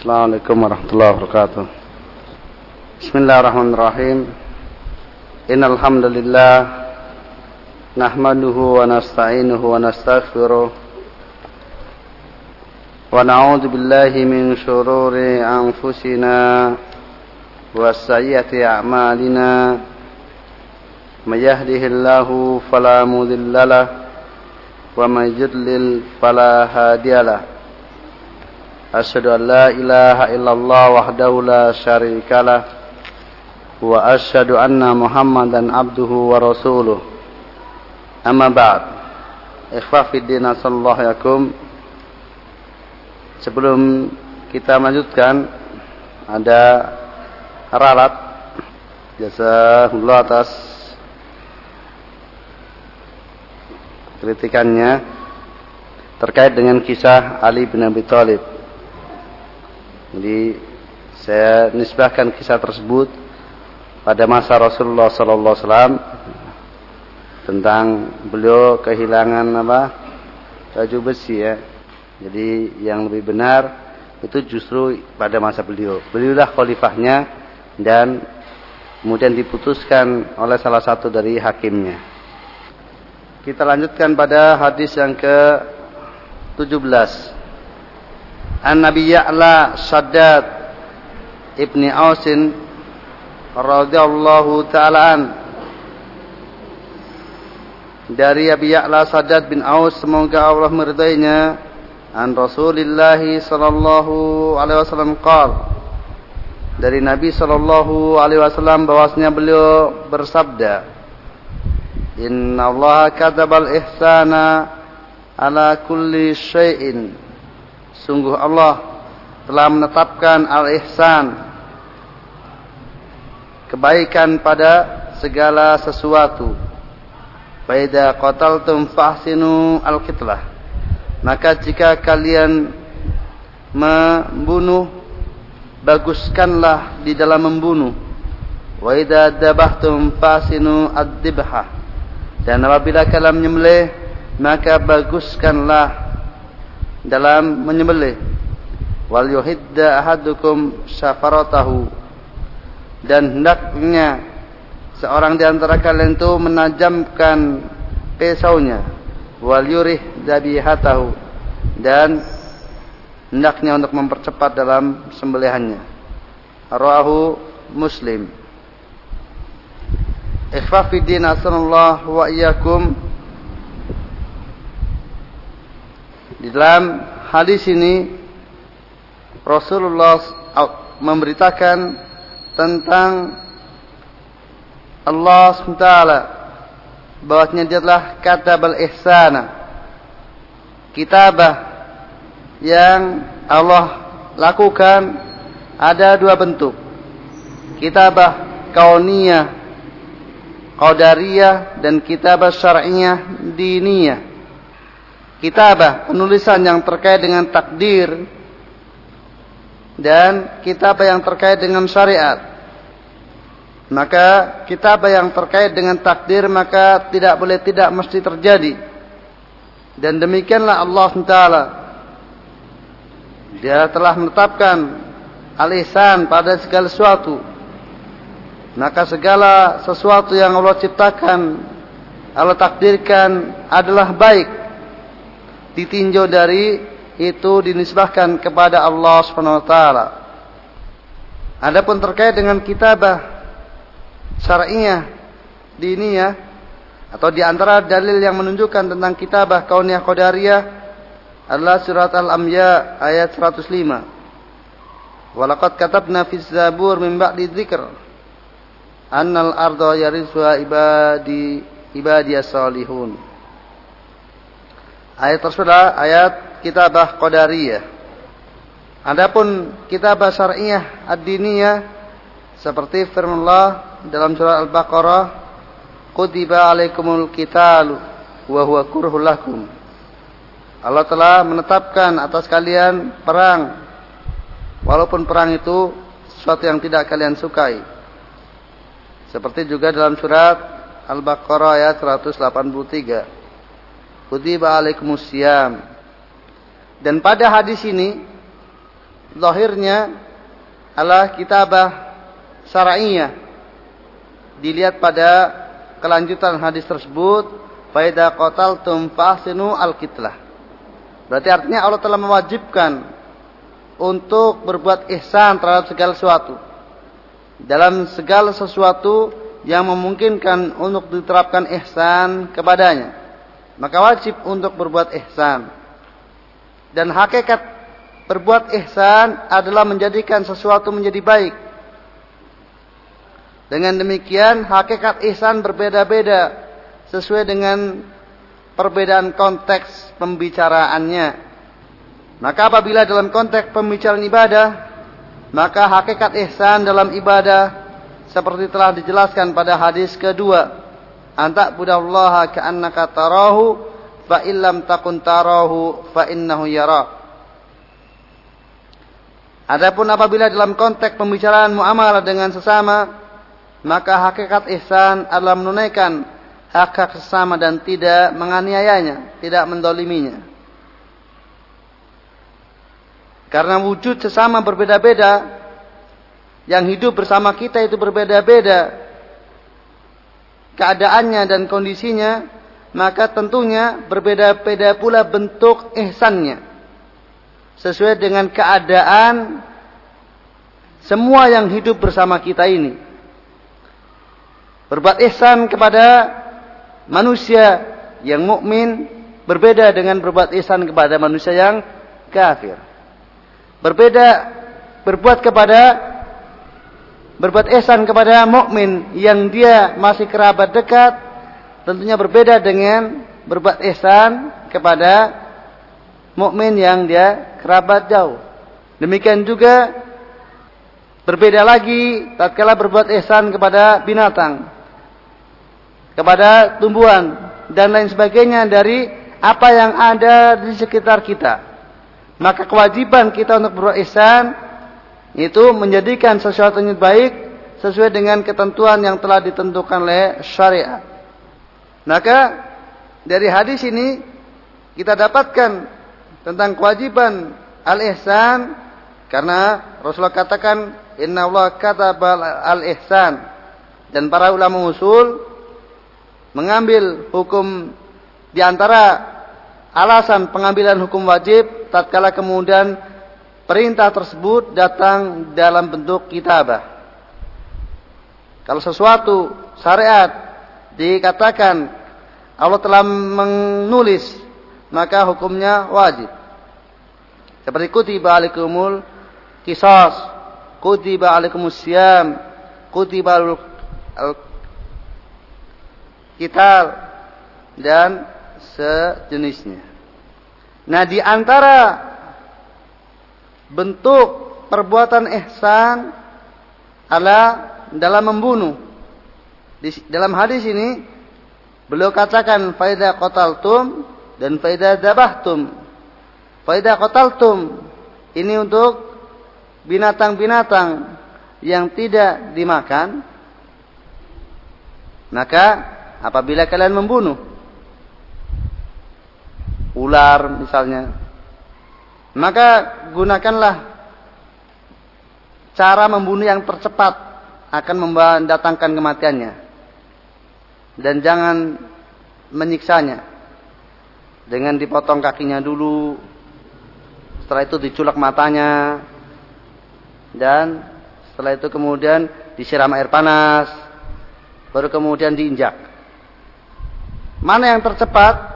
السلام عليكم ورحمة الله وبركاته بسم الله الرحمن الرحيم إن الحمد لله نحمده ونستعينه ونستغفره ونعوذ بالله من شرور أنفسنا وسيئة أعمالنا من يهده الله فلا مضل له ومن يضلل فلا هادي له أشهد أن لا إله إلا الله وحده لا شريك له وأشهد أن محمدا عبده ورسوله أما بعد إخوة في الدين Assalamualaikum Sebelum kita lanjutkan ada ralat jasa Allah atas kritikannya terkait dengan kisah Ali bin Abi Thalib. Jadi saya nisbahkan kisah tersebut pada masa Rasulullah sallallahu alaihi tentang beliau kehilangan apa? baju besi ya. Jadi yang lebih benar itu justru pada masa beliau. Beliaulah khalifahnya dan kemudian diputuskan oleh salah satu dari hakimnya. Kita lanjutkan pada hadis yang ke-17. An-Nabi Ya'la Shaddad Ibni Ausin radhiyallahu taala an. Dari Abi Ya'la Shaddad bin Aus semoga Allah meridainya. An Rasulillah sallallahu alaihi wasallam qala dari Nabi sallallahu alaihi wasallam bahwasanya beliau bersabda Inna Allah katabal ihsana ala kulli syai'in Sungguh Allah telah menetapkan al-ihsan kebaikan pada segala sesuatu. Faida qataltum fahsinu al-qitlah. Maka jika kalian membunuh baguskanlah di dalam membunuh. Wa dabahtum fahsinu ad-dibha. Dan apabila kalian menyembelih maka baguskanlah dalam menyembelih. Wal yuhidda ahadukum syafaratahu dan hendaknya seorang di antara kalian itu menajamkan pisaunya. Wal yurih dabihatahu. Dan hendaknya untuk mempercepat dalam sembelihannya. Rawahu muslim. Ikhfa fi din wa iyyakum Dalam hadis ini Rasulullah memberitakan tentang Allah SWT bahwasanya dia adalah katabal ihsana kitabah yang Allah lakukan ada dua bentuk. Kitabah kauniyah qadariyah dan kitabah syar'iyah diniyah kitabah penulisan yang terkait dengan takdir dan kitabah yang terkait dengan syariat. Maka kitabah yang terkait dengan takdir maka tidak boleh tidak mesti terjadi. Dan demikianlah Allah SWT dia telah menetapkan alisan pada segala sesuatu. Maka segala sesuatu yang Allah ciptakan Allah takdirkan adalah baik ditinjau dari itu dinisbahkan kepada Allah Subhanahu wa taala. Adapun terkait dengan kitabah syar'iyah diniyah atau di antara dalil yang menunjukkan tentang kitabah kauniyah qadariyah adalah surat Al-Anbiya ayat 105. Walaqad katabna fi zabur min ba'di dzikr annal arda yarisuha ibadi ibadiyas salihun. Ayat tersebut adalah ayat kitabah qadariyah. Adapun kitabah syar'iyah ad-diniyah seperti firman Allah dalam surah Al-Baqarah, "Kutiba alaikumul qitalu wa huwa kurhul lakum." Allah telah menetapkan atas kalian perang walaupun perang itu sesuatu yang tidak kalian sukai. Seperti juga dalam surat Al-Baqarah ayat 183. Kutiba alaikumusiyam. Dan pada hadis ini lahirnya adalah kitabah syar'iyah. Dilihat pada kelanjutan hadis tersebut, faida qataltum fahsinu al-kitlah. Berarti artinya Allah telah mewajibkan untuk berbuat ihsan terhadap segala sesuatu. Dalam segala sesuatu yang memungkinkan untuk diterapkan ihsan kepadanya. Maka wajib untuk berbuat ihsan. Dan hakikat berbuat ihsan adalah menjadikan sesuatu menjadi baik. Dengan demikian hakikat ihsan berbeda-beda sesuai dengan perbedaan konteks pembicaraannya. Maka apabila dalam konteks pembicaraan ibadah, maka hakikat ihsan dalam ibadah seperti telah dijelaskan pada hadis kedua, antak budallaha ka'annaka tarahu fa illam takun tarahu fa innahu yara. Adapun apabila dalam konteks pembicaraan muamalah dengan sesama, maka hakikat ihsan adalah menunaikan hak hak sesama dan tidak menganiayanya, tidak mendoliminya. Karena wujud sesama berbeda-beda, yang hidup bersama kita itu berbeda-beda keadaannya dan kondisinya, maka tentunya berbeda-beda pula bentuk ihsannya. Sesuai dengan keadaan semua yang hidup bersama kita ini. Berbuat ihsan kepada manusia yang mukmin berbeda dengan berbuat ihsan kepada manusia yang kafir. Berbeda berbuat kepada berbuat ihsan kepada mukmin yang dia masih kerabat dekat tentunya berbeda dengan berbuat ihsan kepada mukmin yang dia kerabat jauh. Demikian juga berbeda lagi tatkala berbuat ihsan kepada binatang, kepada tumbuhan dan lain sebagainya dari apa yang ada di sekitar kita. Maka kewajiban kita untuk berbuat ihsan itu menjadikan sesuatu yang baik sesuai dengan ketentuan yang telah ditentukan oleh syariat. Maka dari hadis ini kita dapatkan tentang kewajiban al-ihsan karena Rasulullah katakan inna Allah kataba al-ihsan dan para ulama usul mengambil hukum di antara alasan pengambilan hukum wajib tatkala kemudian perintah tersebut datang dalam bentuk kitabah. Kalau sesuatu syariat dikatakan Allah telah menulis, maka hukumnya wajib. Seperti kutiba alaikumul kisas, kutiba alaikumus siam, kutiba al kitab dan sejenisnya. Nah, di antara bentuk perbuatan ihsan adalah dalam membunuh. Di dalam hadis ini beliau katakan faida qataltum dan faida dabahtum. Faida qataltum ini untuk binatang-binatang yang tidak dimakan maka apabila kalian membunuh ular misalnya maka gunakanlah cara membunuh yang tercepat akan mendatangkan kematiannya. Dan jangan menyiksanya. Dengan dipotong kakinya dulu. Setelah itu diculak matanya. Dan setelah itu kemudian disiram air panas. Baru kemudian diinjak. Mana yang tercepat?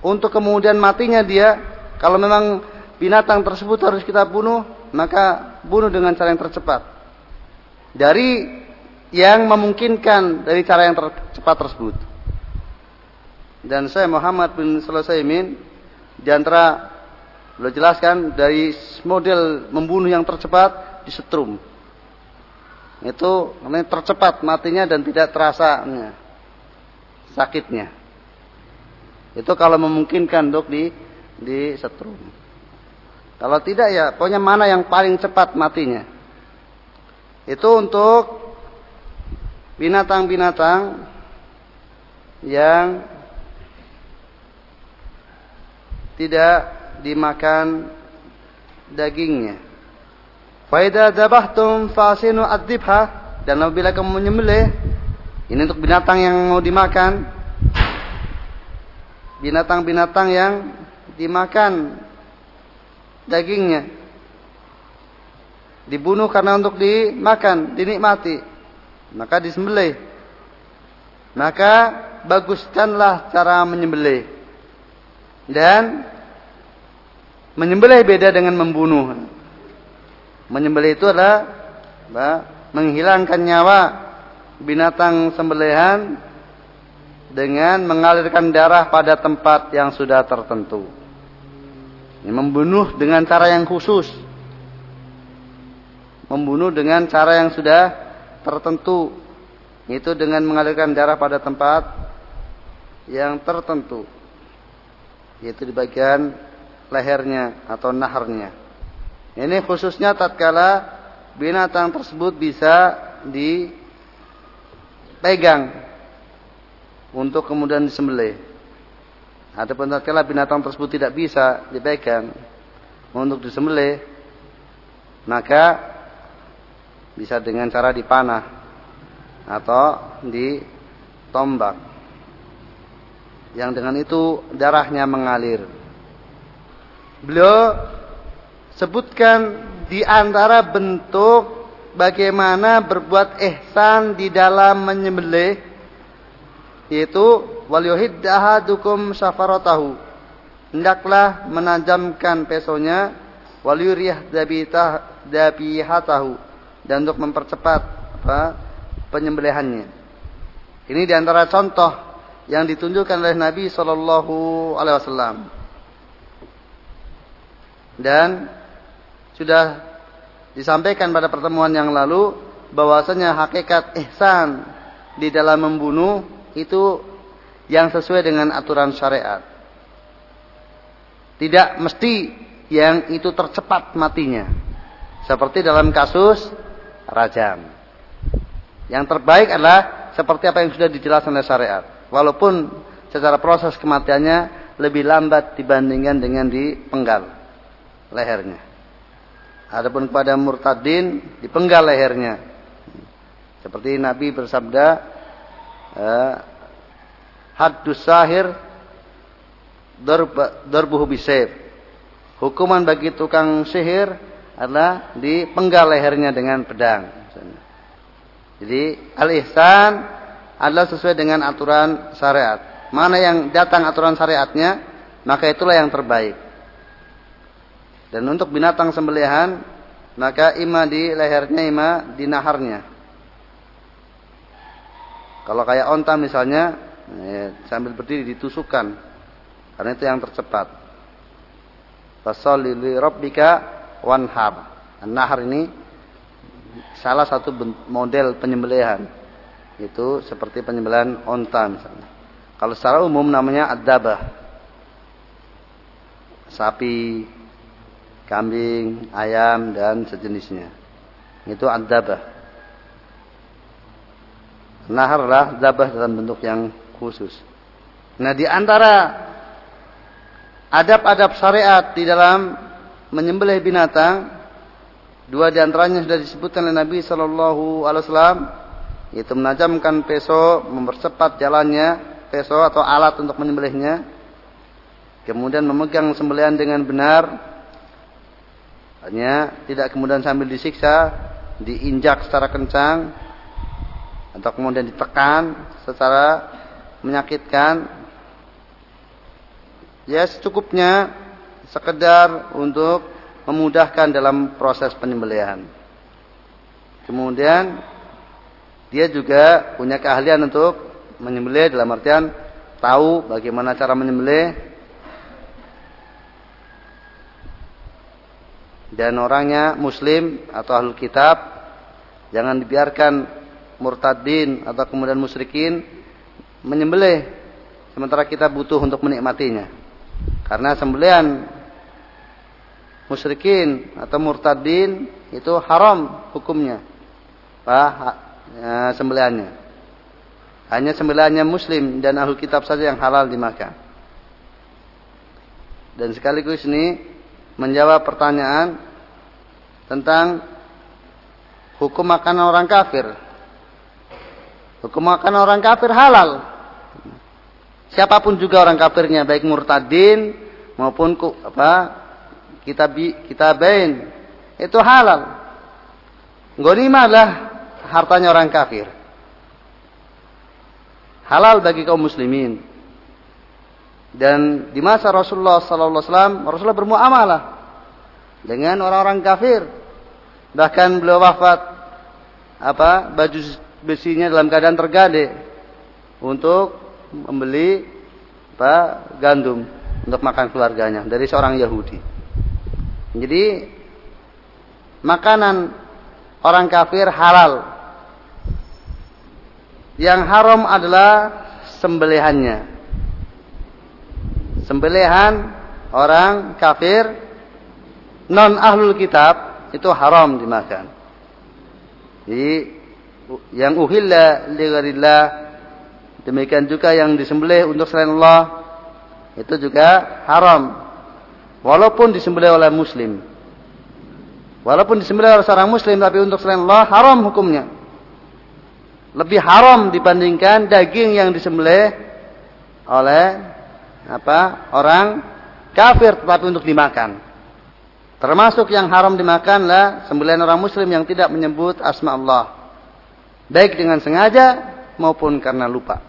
Untuk kemudian matinya dia kalau memang binatang tersebut harus kita bunuh, maka bunuh dengan cara yang tercepat. Dari yang memungkinkan dari cara yang tercepat tersebut. Dan saya Muhammad bin Sulaiman di antara beliau jelaskan dari model membunuh yang tercepat disetrum. Itu namanya tercepat matinya dan tidak terasa sakitnya. Itu kalau memungkinkan untuk di di setrum. Kalau tidak ya pokoknya mana yang paling cepat matinya. Itu untuk binatang-binatang yang tidak dimakan dagingnya. Faida dabahtum fasinu adibha dan apabila kamu menyembelih ini untuk binatang yang mau dimakan binatang-binatang yang dimakan dagingnya. Dibunuh karena untuk dimakan dinikmati. Maka disembelih. Maka baguskanlah cara menyembelih. Dan menyembelih beda dengan membunuh. Menyembelih itu adalah menghilangkan nyawa binatang sembelihan dengan mengalirkan darah pada tempat yang sudah tertentu. Ini membunuh dengan cara yang khusus. Membunuh dengan cara yang sudah tertentu. Itu dengan mengalirkan darah pada tempat yang tertentu. Yaitu di bagian lehernya atau naharnya. Ini khususnya tatkala binatang tersebut bisa dipegang untuk kemudian disembelih. Adapun tatkala binatang tersebut tidak bisa dipegang untuk disembelih, maka bisa dengan cara dipanah atau ditombak. Yang dengan itu darahnya mengalir. Beliau sebutkan di antara bentuk bagaimana berbuat ihsan di dalam menyembelih yaitu wal yuhid ahadukum safaratahu hendaklah menajamkan pesonya. Wal yurih dabitah dabihatahu. Dan untuk mempercepat apa penyembelihannya. Ini di antara contoh yang ditunjukkan oleh Nabi Shallallahu Alaihi Wasallam. Dan sudah disampaikan pada pertemuan yang lalu bahwasanya hakikat ihsan di dalam membunuh itu yang sesuai dengan aturan syariat. Tidak mesti yang itu tercepat matinya. Seperti dalam kasus rajam. Yang terbaik adalah seperti apa yang sudah dijelaskan oleh syariat. Walaupun secara proses kematiannya lebih lambat dibandingkan dengan dipenggal lehernya. Adapun kepada murtadin dipenggal lehernya. Seperti Nabi bersabda, eh, haddus sahir darbuhu bisayf. Hukuman bagi tukang sihir adalah dipenggal lehernya dengan pedang. Jadi al-ihsan adalah sesuai dengan aturan syariat. Mana yang datang aturan syariatnya, maka itulah yang terbaik. Dan untuk binatang sembelihan maka ima di lehernya ima di naharnya. Kalau kayak onta misalnya ya, sambil berdiri ditusukkan karena itu yang tercepat. Fasalli li rabbika wanhar. Nahar ini salah satu model penyembelihan. Itu seperti penyembelihan onta misalnya. Kalau secara umum namanya adabah. Sapi, kambing, ayam dan sejenisnya. Itu ad-dabah. Naharlah dabah dalam bentuk yang khusus. Nah, di antara adab-adab syariat di dalam menyembelih binatang, dua di antaranya sudah disebutkan oleh Nabi Shallallahu Alaihi Wasallam, yaitu menajamkan peso, mempercepat jalannya peso atau alat untuk menyembelihnya, kemudian memegang sembelihan dengan benar, hanya tidak kemudian sambil disiksa, diinjak secara kencang, atau kemudian ditekan secara menyakitkan. Ya secukupnya sekedar untuk memudahkan dalam proses penyembelihan. Kemudian dia juga punya keahlian untuk menyembelih dalam artian tahu bagaimana cara menyembelih dan orangnya muslim atau ahlul kitab jangan dibiarkan murtadin atau kemudian musyrikin menyembelih. Sementara kita butuh untuk menikmatinya. Karena sembelihan musyrikin atau murtadin itu haram hukumnya. Pak ya, sembelihannya hanya sembelihannya muslim dan ahlul kitab saja yang halal dimakan dan sekaligus ini menjawab pertanyaan tentang hukum makan orang kafir. Hukum makan orang kafir halal. Siapa pun juga orang kafirnya, baik murtadin maupun apa kitab kitabain itu halal. Ghanimah adalah hartanya orang kafir. Halal bagi kaum muslimin. Dan di masa Rasulullah wasallam, Rasulullah bermuamalah dengan orang-orang kafir. Bahkan beliau wafat apa baju besinya dalam keadaan tergade untuk membeli apa gandum untuk makan keluarganya dari seorang Yahudi. Jadi makanan orang kafir halal. Yang haram adalah sembelihannya sembelihan orang kafir non ahlul kitab itu haram dimakan. Jadi yang uhilla li demikian juga yang disembelih untuk selain Allah itu juga haram. Walaupun disembelih oleh muslim. Walaupun disembelih oleh seorang muslim tapi untuk selain Allah haram hukumnya. Lebih haram dibandingkan daging yang disembelih oleh apa orang kafir tetapi untuk dimakan. Termasuk yang haram dimakanlah sembelihan orang muslim yang tidak menyebut asma Allah. Baik dengan sengaja maupun karena lupa.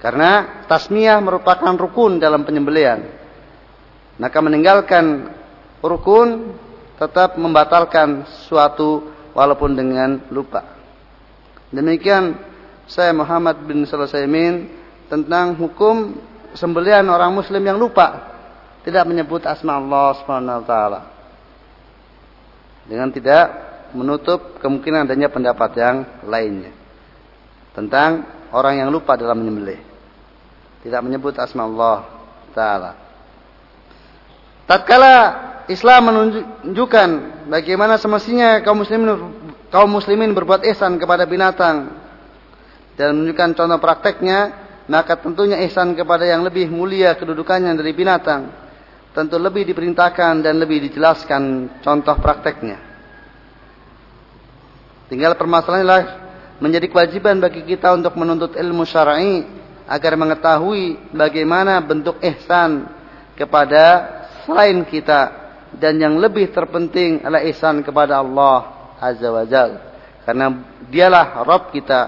Karena tasmiyah merupakan rukun dalam penyembelihan. Maka meninggalkan rukun tetap membatalkan suatu walaupun dengan lupa. Demikian saya Muhammad bin Sulaiman tentang hukum sembelian orang muslim yang lupa tidak menyebut asma Allah Subhanahu wa taala. Dengan tidak menutup kemungkinan adanya pendapat yang lainnya tentang orang yang lupa dalam menyembelih. Tidak menyebut asma Allah taala. Tatkala Islam menunjukkan bagaimana semestinya kaum muslimin kaum muslimin berbuat ihsan kepada binatang dan menunjukkan contoh prakteknya maka tentunya ihsan kepada yang lebih mulia kedudukannya dari binatang tentu lebih diperintahkan dan lebih dijelaskan contoh prakteknya. Tinggal permasalahannya menjadi kewajiban bagi kita untuk menuntut ilmu syar'i agar mengetahui bagaimana bentuk ihsan kepada selain kita dan yang lebih terpenting adalah ihsan kepada Allah Azza wa Jalla. Karena dialah Rabb kita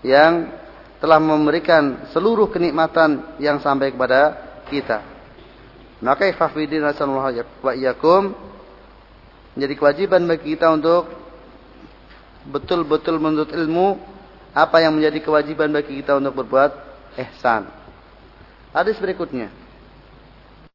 yang telah memberikan seluruh kenikmatan yang sampai kepada kita. Maka ifafidin rasulullah wa iyyakum menjadi kewajiban bagi kita untuk betul-betul menuntut ilmu apa yang menjadi kewajiban bagi kita untuk berbuat ihsan. Hadis berikutnya.